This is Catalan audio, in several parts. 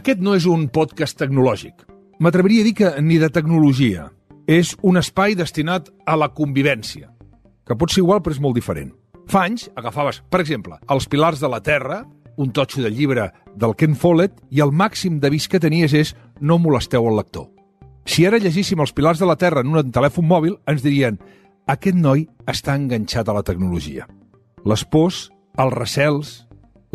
Aquest no és un podcast tecnològic. M'atreviria a dir que ni de tecnologia. És un espai destinat a la convivència, que pot ser igual però és molt diferent. Fa anys agafaves, per exemple, els pilars de la Terra, un totxo de llibre del Ken Follett, i el màxim d'avís que tenies és no molesteu el lector. Si ara llegíssim els pilars de la Terra en un telèfon mòbil, ens dirien aquest noi està enganxat a la tecnologia. Les pors, els recels,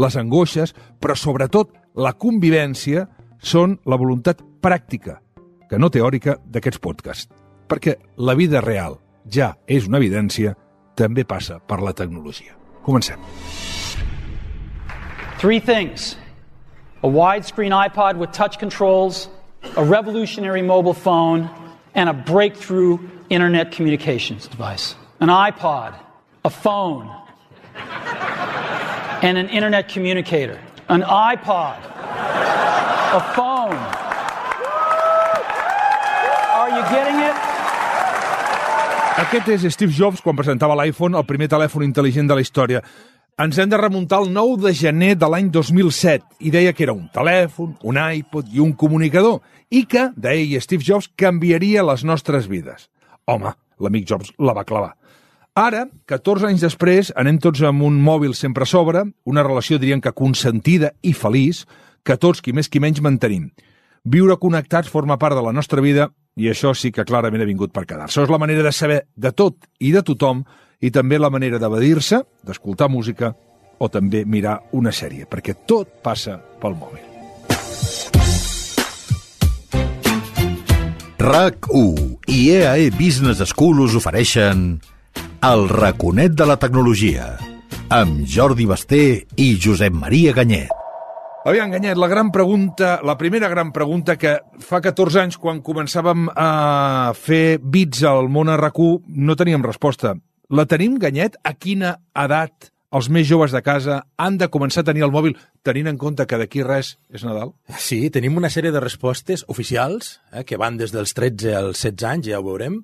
les angoixes, però sobretot la convivència són la voluntat pràctica, que no teòrica, d'aquests podcasts. Perquè la vida real ja és una evidència, també passa per la tecnologia. Comencem. Three things. A widescreen iPod with touch controls, a revolutionary mobile phone, and a breakthrough internet communications device. An iPod, a phone, and an internet communicator. An iPod, a phone. Are you getting it? Aquest és Steve Jobs quan presentava l'iPhone, el primer telèfon intel·ligent de la història. Ens hem de remuntar al 9 de gener de l'any 2007 i deia que era un telèfon, un iPod i un comunicador i que, deia Steve Jobs, canviaria les nostres vides. Home, l'amic Jobs la va clavar. Ara, 14 anys després, anem tots amb un mòbil sempre a sobre, una relació diríem que consentida i feliç, que tots, qui més qui menys, mantenim. Viure connectats forma part de la nostra vida i això sí que clarament ha vingut per quedar-se. És la manera de saber de tot i de tothom i també la manera d'evadir-se, d'escoltar música o també mirar una sèrie, perquè tot passa pel mòbil. RAC1 i EAE Business School us ofereixen El raconet de la tecnologia amb Jordi Basté i Josep Maria Ganyet. Aviam, Ganyet, la gran pregunta, la primera gran pregunta que fa 14 anys, quan començàvem a fer bits al món a rac no teníem resposta. La tenim, Ganyet? A quina edat els més joves de casa han de començar a tenir el mòbil tenint en compte que d'aquí res és Nadal? Sí, tenim una sèrie de respostes oficials eh, que van des dels 13 als 16 anys, ja ho veurem,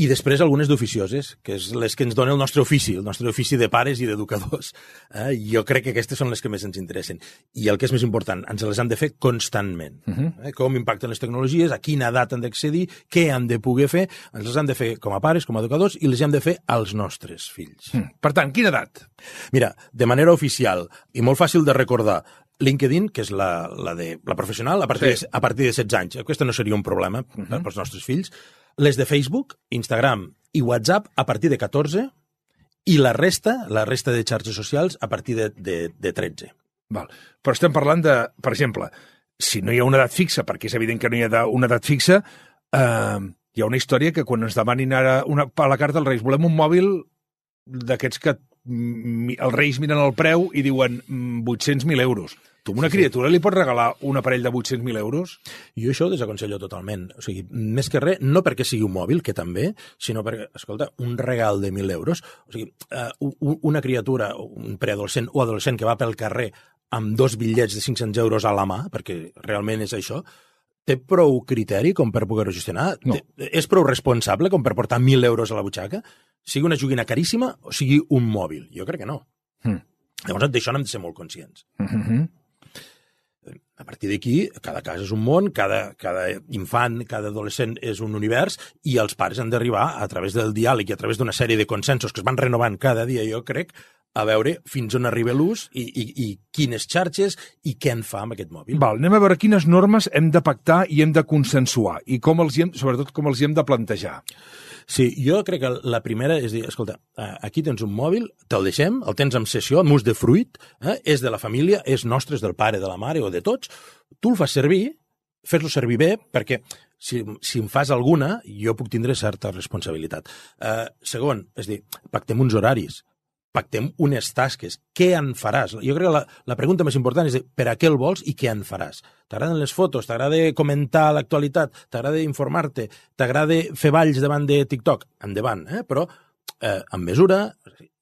i després algunes d'oficioses, que és les que ens dona el nostre ofici, el nostre ofici de pares i d'educadors. Eh? Jo crec que aquestes són les que més ens interessen. I el que és més important, ens les han de fer constantment. Uh -huh. eh? Com impacten les tecnologies, a quina edat han d'accedir, què han de poder fer, ens les han de fer com a pares, com a educadors, i les hem de fer als nostres fills. Mm. Per tant, quina edat? Mira, de manera oficial i molt fàcil de recordar, LinkedIn, que és la, la, de, la professional, a partir, sí. de, a partir de 16 anys. Aquesta no seria un problema uh -huh. pels nostres fills les de Facebook, Instagram i WhatsApp a partir de 14 i la resta, la resta de xarxes socials a partir de, de, de 13. Val. Però estem parlant de, per exemple, si no hi ha una edat fixa, perquè és evident que no hi ha una edat fixa, eh, hi ha una història que quan ens demanin ara una, a la carta dels Reis, volem un mòbil d'aquests que mm, els Reis miren el preu i diuen 800.000 mm, euros. Tu a una sí, criatura sí. li pots regalar un aparell de 800.000 euros? Jo això ho desaconsello totalment. O sigui, més que res, no perquè sigui un mòbil, que també, sinó perquè, escolta, un regal de 1.000 euros, o sigui, uh, una criatura, un preadolescent o adolescent que va pel carrer amb dos bitllets de 500 euros a la mà, perquè realment és això, té prou criteri com per poder-ho gestionar? No. Té, és prou responsable com per portar 1.000 euros a la butxaca? Sigui una joguina caríssima o sigui un mòbil? Jo crec que no. Mm. Llavors, d'això n'hem de ser molt conscients. Mm -hmm. A partir d'aquí, cada cas és un món, cada, cada infant, cada adolescent és un univers, i els pares han d'arribar, a través del diàleg i a través d'una sèrie de consensos que es van renovant cada dia, jo crec, a veure fins on arriba l'ús i, i, i quines xarxes i què en fa amb aquest mòbil. Val, anem a veure quines normes hem de pactar i hem de consensuar i com els hem, sobretot com els hi hem de plantejar. Sí, jo crec que la primera és dir, escolta, eh, aquí tens un mòbil, te'l deixem, el tens amb sessió, amb ús de fruit, eh? és de la família, és nostre, és del pare, de la mare o de tots, tu el fas servir, fes-lo servir bé, perquè si, si em fas alguna, jo puc tindre certa responsabilitat. Eh, segon, és dir, pactem uns horaris pactem unes tasques. Què en faràs? Jo crec que la, la pregunta més important és per a què el vols i què en faràs. T'agraden les fotos? T'agrada comentar l'actualitat? T'agrada informar-te? T'agrada fer balls davant de TikTok? Endavant, eh? però eh, amb mesura,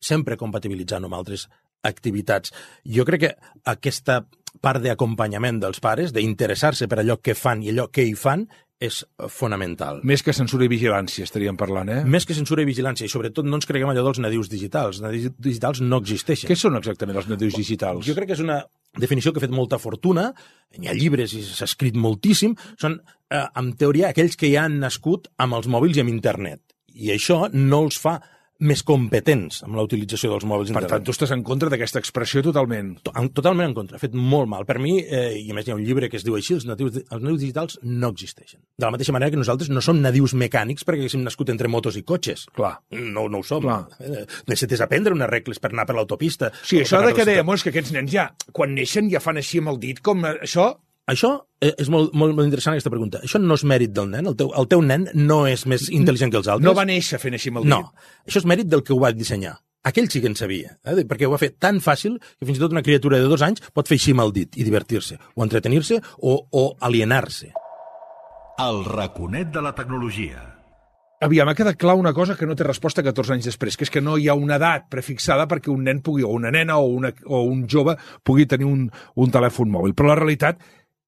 sempre compatibilitzant amb altres activitats. Jo crec que aquesta part d'acompanyament dels pares, d'interessar-se per allò que fan i allò que hi fan, és fonamental. Més que censura i vigilància estaríem parlant, eh? Més que censura i vigilància, i sobretot no ens creguem allò dels nadius digitals. Els nadius digitals no existeixen. Què són exactament els nadius digitals? Jo crec que és una, definició que ha fet molta fortuna, hi ha llibres i s'ha escrit moltíssim, són, eh, en teoria, aquells que ja han nascut amb els mòbils i amb internet. I això no els fa més competents amb la utilització dels mòbils Per tant, tu estàs en contra d'aquesta expressió totalment. To- en- Totalment en contra, ha fet molt mal. Per mi, eh, i a més hi ha un llibre que es diu així, els natius, els nadius digitals no existeixen. De la mateixa manera que nosaltres no som nadius mecànics perquè haguéssim nascut entre motos i cotxes. Clar. No, no ho som. Clar. Eh, Necessites aprendre unes regles per anar per l'autopista. Sí, això de que dèiem, és que aquests nens ja, quan neixen, ja fan així amb el dit, com eh, això... Això eh, és molt, molt, molt interessant, aquesta pregunta. Això no és mèrit del nen? El teu, el teu nen no és més intel·ligent que els altres? No va néixer fent així amb el dit. No, això és mèrit del que ho va dissenyar. Aquell sí que en sabia, eh? perquè ho va fer tan fàcil que fins i tot una criatura de dos anys pot fer així amb el dit i divertir-se, o entretenir-se, o, o alienar-se. El raconet de la tecnologia. Aviam, ha quedat clar una cosa que no té resposta 14 anys després, que és que no hi ha una edat prefixada perquè un nen pugui, o una nena o, una, o un jove pugui tenir un, un telèfon mòbil. Però la realitat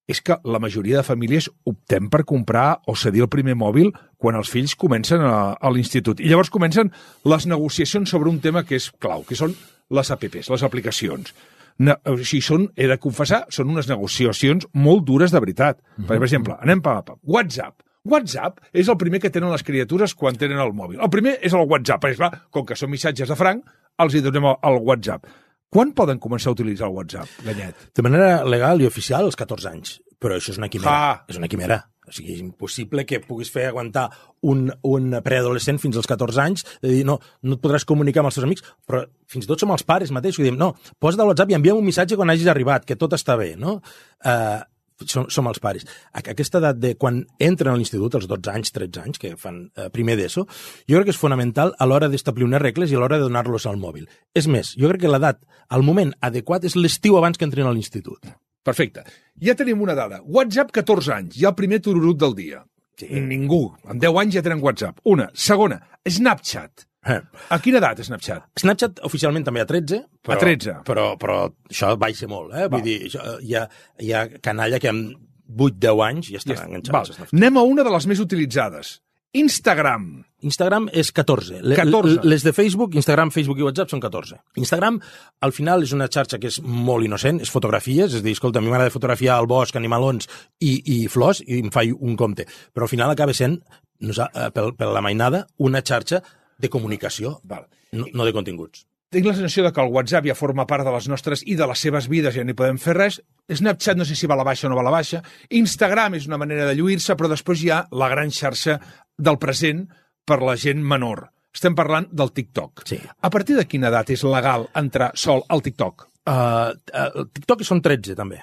és que la majoria de famílies optem per comprar o cedir el primer mòbil quan els fills comencen a, a l'institut. I llavors comencen les negociacions sobre un tema que és clau, que són les apps, les aplicacions. Ne o sigui, són, he de confessar, són unes negociacions molt dures de veritat. Mm -hmm. Per exemple, anem pa, pa, WhatsApp. WhatsApp és el primer que tenen les criatures quan tenen el mòbil. El primer és el WhatsApp, perquè, clar, com que són missatges de franc, els hi donem el WhatsApp. Quan poden començar a utilitzar el WhatsApp, Ganyet? De manera legal i oficial als 14 anys, però això és una quimera. Ah. És una quimera. O sigui, és impossible que puguis fer aguantar un, un preadolescent fins als 14 anys de dir, no, no et podràs comunicar amb els teus amics, però fins i tot som els pares mateixos que diem, no, posa't al WhatsApp i envia'm un missatge quan hagis arribat, que tot està bé, no? Uh, som, som els pares. A- Aquesta edat de quan entren a l'institut, als 12 anys, 13 anys, que fan eh, primer d'ESO, jo crec que és fonamental a l'hora d'establir unes regles i a l'hora de donar-los al mòbil. És més, jo crec que l'edat, el moment adequat és l'estiu abans que entrin a l'institut. Perfecte. Ja tenim una dada. WhatsApp, 14 anys. Ja el primer tururut del dia. Sí. Ningú. Amb 10 anys ja tenen WhatsApp. Una. Segona, Snapchat. Eh. A quina edat Snapchat? Snapchat oficialment també a 13, però, A 13. però, però això baixa molt, eh? Vull dir, això, hi, ha, hi ha canalla que amb 8-10 anys ja estan Ja enganxats. Val. Anem a una de les més utilitzades. Instagram. Instagram és 14. Le- 14. Les de Facebook, Instagram, Facebook i WhatsApp són 14. Instagram, al final, és una xarxa que és molt innocent, és fotografies, és a dir, escolta, a mi m'agrada fotografiar el bosc, animalons i, i flors, i em faig un compte. Però al final acaba sent, eh, per, per la mainada, una xarxa de comunicació, Val. no, no de continguts. Tinc la sensació de que el WhatsApp ja forma part de les nostres i de les seves vides, ja no hi podem fer res. Snapchat no sé si va a la baixa o no va a la baixa. Instagram és una manera de lluir-se, però després hi ha la gran xarxa del present per la gent menor. Estem parlant del TikTok. Sí. A partir de quina edat és legal entrar sol al TikTok? Uh, uh, TikTok són 13, també.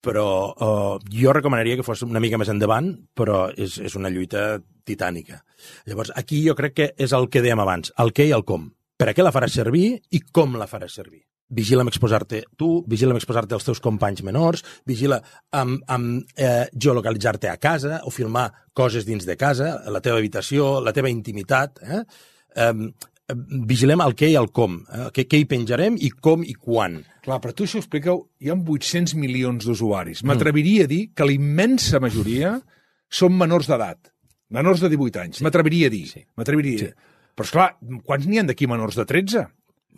Però uh, jo recomanaria que fos una mica més endavant, però és, és una lluita titànica. Llavors, aquí jo crec que és el que dèiem abans, el què i el com. Per a què la faràs servir i com la faràs servir. Vigila amb exposar-te tu, vigila amb exposar-te als teus companys menors, vigila amb, amb eh, geolocalitzar-te a casa o filmar coses dins de casa, la teva habitació, la teva intimitat. Eh? Um, vigilem el què i el com, eh? què, què hi penjarem i com i quan. Clar, però tu això ho expliqueu, hi ha 800 milions d'usuaris. M'atreviria a dir que la immensa majoria són menors d'edat, menors de 18 anys. M'atreviria a dir. Sí. M'atreviria dir. Però, esclar, quants n'hi han d'aquí menors de 13?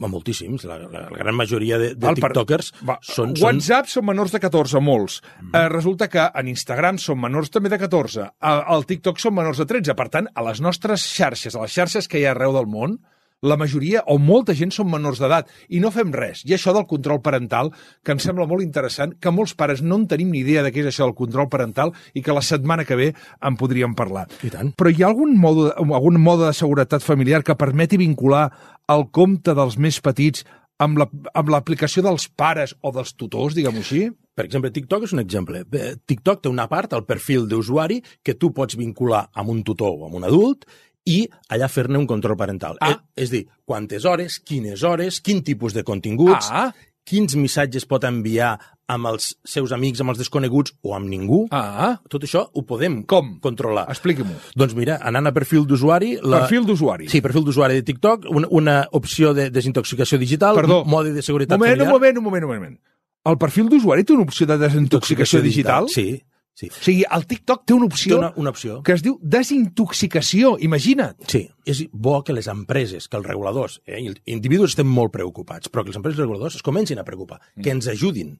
Ma, moltíssims. La, la, la gran majoria de, de Val, per- tiktokers Va, són, són... WhatsApp són menors de 14, molts. Mm. Eh, resulta que en Instagram són menors també de 14. A, al TikTok són menors de 13. Per tant, a les nostres xarxes, a les xarxes que hi ha arreu del món, la majoria o molta gent són menors d'edat i no fem res. I això del control parental, que em sembla molt interessant, que molts pares no en tenim ni idea de què és això del control parental i que la setmana que ve en podríem parlar. I tant. Però hi ha algun mode, algun mode de seguretat familiar que permeti vincular el compte dels més petits amb la- l'aplicació dels pares o dels tutors, diguem-ho així? Per exemple, TikTok és un exemple. TikTok té una part, el perfil d'usuari, que tu pots vincular amb un tutor o amb un adult i allà fer-ne un control parental. Ah. Eh, és dir, quantes hores, quines hores, quin tipus de continguts, Ah. quins missatges pot enviar amb els seus amics, amb els desconeguts o amb ningú. Ah, Tot això ho podem Com? controlar. expliqui-m'ho. Doncs mira, anant a perfil d'usuari... La... Perfil d'usuari. Sí, perfil d'usuari de TikTok, una, una opció de desintoxicació digital, Perdó. mode de seguretat moment, familiar. un moment, un moment, un moment. El perfil d'usuari té una opció de desintoxicació digital? Sí, Sí. O sigui, el TikTok té una Té opció una, una opció. que es diu desintoxicació, imagina't. Sí, és bo que les empreses, que els reguladors, eh, i els individus estem molt preocupats, però que les empreses i els reguladors es comencin a preocupar, que ens ajudin.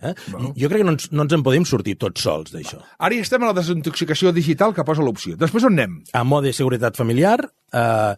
Eh? Bueno. Jo crec que no ens, no ens en podem sortir tots sols d'això. Ara ja estem a la desintoxicació digital que posa l'opció. Després on anem? A mode de seguretat familiar, eh,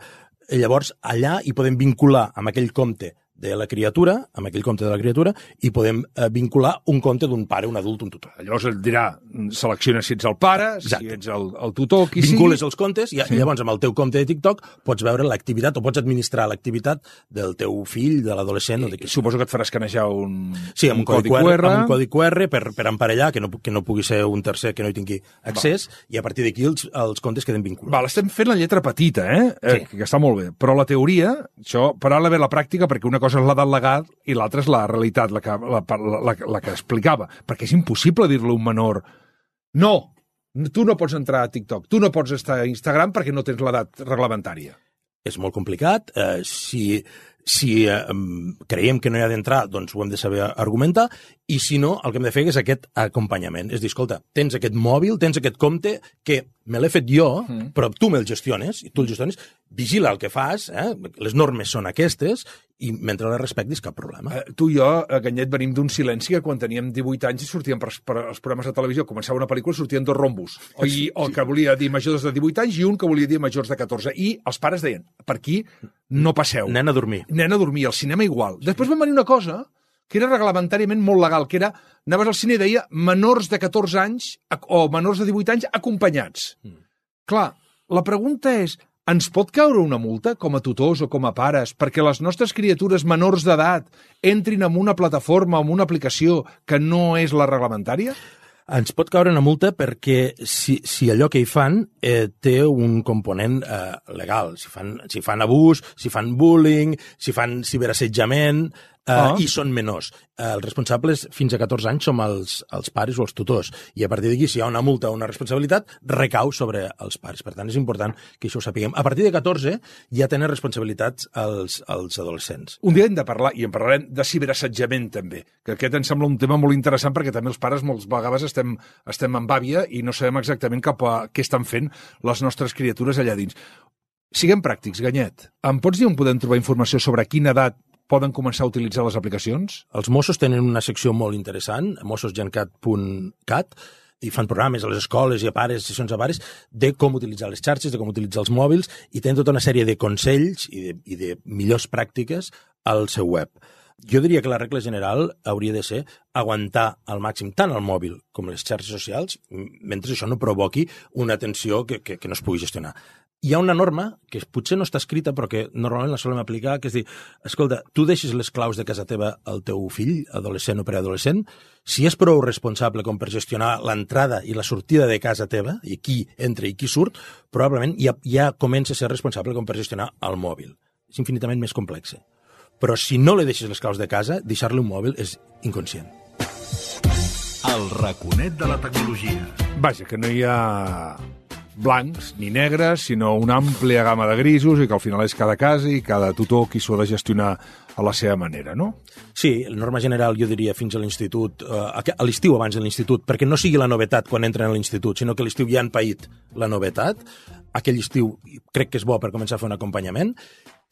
llavors allà hi podem vincular amb aquell compte de la criatura, amb aquell compte de la criatura, i podem eh, vincular un compte d'un pare, un adult, un tutor. Llavors et dirà, selecciona si ets el pare, Exacte. si ets el, el tutor, qui Vincules sigui. els comptes i, sí. llavors amb el teu compte de TikTok pots veure l'activitat o pots administrar l'activitat del teu fill, de l'adolescent o de qui Suposo que et farà escanejar un, Sí, amb un, codi, QR, QR. amb un codi QR per, per emparellar, que no, que no pugui ser un tercer que no hi tingui accés, i a partir d'aquí els, els comptes queden vinculats. Val, estem fent la lletra petita, eh? eh Sí. que està molt bé. Però la teoria, això, però ara la pràctica, perquè una cosa és l'edat legal i l'altra és la realitat, la que, la, la, la, la que explicava. Perquè és impossible dir-li a un menor no, tu no pots entrar a TikTok, tu no pots estar a Instagram perquè no tens l'edat reglamentària. És molt complicat. Eh, si si eh, em, creiem que no hi ha d'entrar, doncs ho hem de saber argumentar, i si no, el que hem de fer és aquest acompanyament. És dir, escolta, tens aquest mòbil, tens aquest compte que me l'he fet jo, mm. però tu me'l gestiones, i tu el gestiones, vigila el que fas, eh? les normes són aquestes, i mentre les respectis, cap problema. Eh, tu i jo, a Ganyet, venim d'un silenci que quan teníem 18 anys i sortíem per, per els programes de televisió, començava una pel·lícula, sortien dos rombos. O, i, o que volia dir majors de 18 anys i un que volia dir majors de 14. I els pares deien, per aquí no passeu. Nen a dormir. Nen a dormir, al cinema igual. Després va venir una cosa que era reglamentàriament molt legal, que era, anaves al cine i deia menors de 14 anys o menors de 18 anys acompanyats. Mm. Clar, la pregunta és, ens pot caure una multa com a tutors o com a pares perquè les nostres criatures menors d'edat entrin en una plataforma o en una aplicació que no és la reglamentària? Ens pot caure una multa perquè si, si allò que hi fan eh, té un component eh, legal, si fan, si fan abús, si fan bullying, si fan ciberassetjament, eh, Ah. i són menors. Eh, els responsables fins a 14 anys som els, els pares o els tutors, i a partir d'aquí, si hi ha una multa o una responsabilitat, recau sobre els pares. Per tant, és important que això ho sapiguem. A partir de 14 ja tenen responsabilitats els, els adolescents. Un dia hem de parlar, i en parlarem, de ciberassetjament també, que aquest em sembla un tema molt interessant perquè també els pares molts vegades estem, estem en bàvia i no sabem exactament cap a què estan fent les nostres criatures allà dins. Siguem pràctics, Ganyet. Em pots dir on podem trobar informació sobre quina edat poden començar a utilitzar les aplicacions? Els Mossos tenen una secció molt interessant, mossosgencat.cat, i fan programes a les escoles i a pares, sessions a pares, de com utilitzar les xarxes, de com utilitzar els mòbils, i tenen tota una sèrie de consells i de, i de millors pràctiques al seu web. Jo diria que la regla general hauria de ser aguantar al màxim tant el mòbil com les xarxes socials, mentre això no provoqui una tensió que, que, que no es pugui gestionar. Hi ha una norma que potser no està escrita però que normalment la solem aplicar, que és dir, escolta, tu deixes les claus de casa teva al teu fill, adolescent o preadolescent, si és prou responsable com per gestionar l'entrada i la sortida de casa teva, i qui entra i qui surt, probablement ja, ja comença a ser responsable com per gestionar el mòbil. És infinitament més complex. Però si no li deixes les claus de casa, deixar-li un mòbil és inconscient. El raconet de la tecnologia. Vaja, que no hi ha blancs ni negres, sinó una àmplia gamma de grisos i que al final és cada casa i cada tutor qui s'ho ha de gestionar a la seva manera, no? Sí, la norma general jo diria fins a l'institut, eh, a l'estiu abans de l'institut, perquè no sigui la novetat quan entren a l'institut, sinó que a l'estiu ja han paït la novetat. Aquell estiu crec que és bo per començar a fer un acompanyament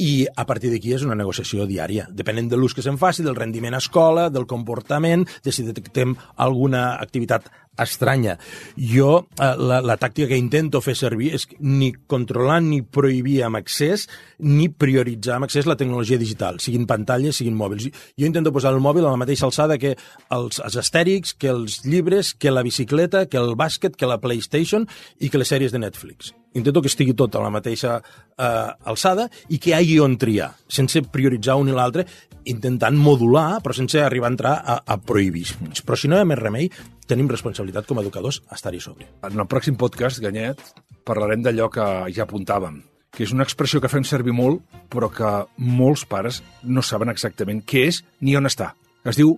i a partir d'aquí és una negociació diària, depenent de l'ús que se'n faci, del rendiment a escola, del comportament, de si detectem alguna activitat estranya. Jo, eh, la, la tàctica que intento fer servir és ni controlar ni prohibir amb accés ni prioritzar amb accés la tecnologia digital, siguin pantalles, siguin mòbils. Jo intento posar el mòbil a la mateixa alçada que els, els astèrics, que els llibres, que la bicicleta, que el bàsquet, que la PlayStation i que les sèries de Netflix. Intento que estigui tot a la mateixa eh, alçada i que hi hagi on triar, sense prioritzar un i l'altre, intentant modular, però sense arribar a entrar a, a prohibir. Però si no hi ha més remei, tenim responsabilitat com a educadors a estar-hi sobre. En el pròxim podcast, Ganyet, parlarem d'allò que ja apuntàvem, que és una expressió que fem servir molt, però que molts pares no saben exactament què és ni on està. Es diu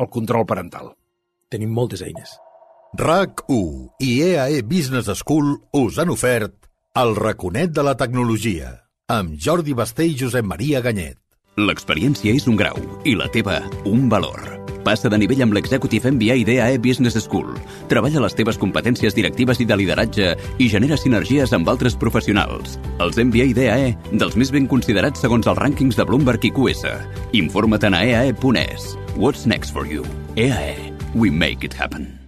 el control parental. Tenim moltes eines. RAC1 i EAE Business School us han ofert el raconet de la tecnologia amb Jordi Basté i Josep Maria Ganyet. L'experiència és un grau i la teva un valor. Passa de nivell amb l'Executive MBA d'EAE Business School. Treballa les teves competències directives i de lideratge i genera sinergies amb altres professionals. Els MBA d'EAE, dels més ben considerats segons els rànquings de Bloomberg i QS. Informa't a eae.es. What's next for you? EAE. We make it happen.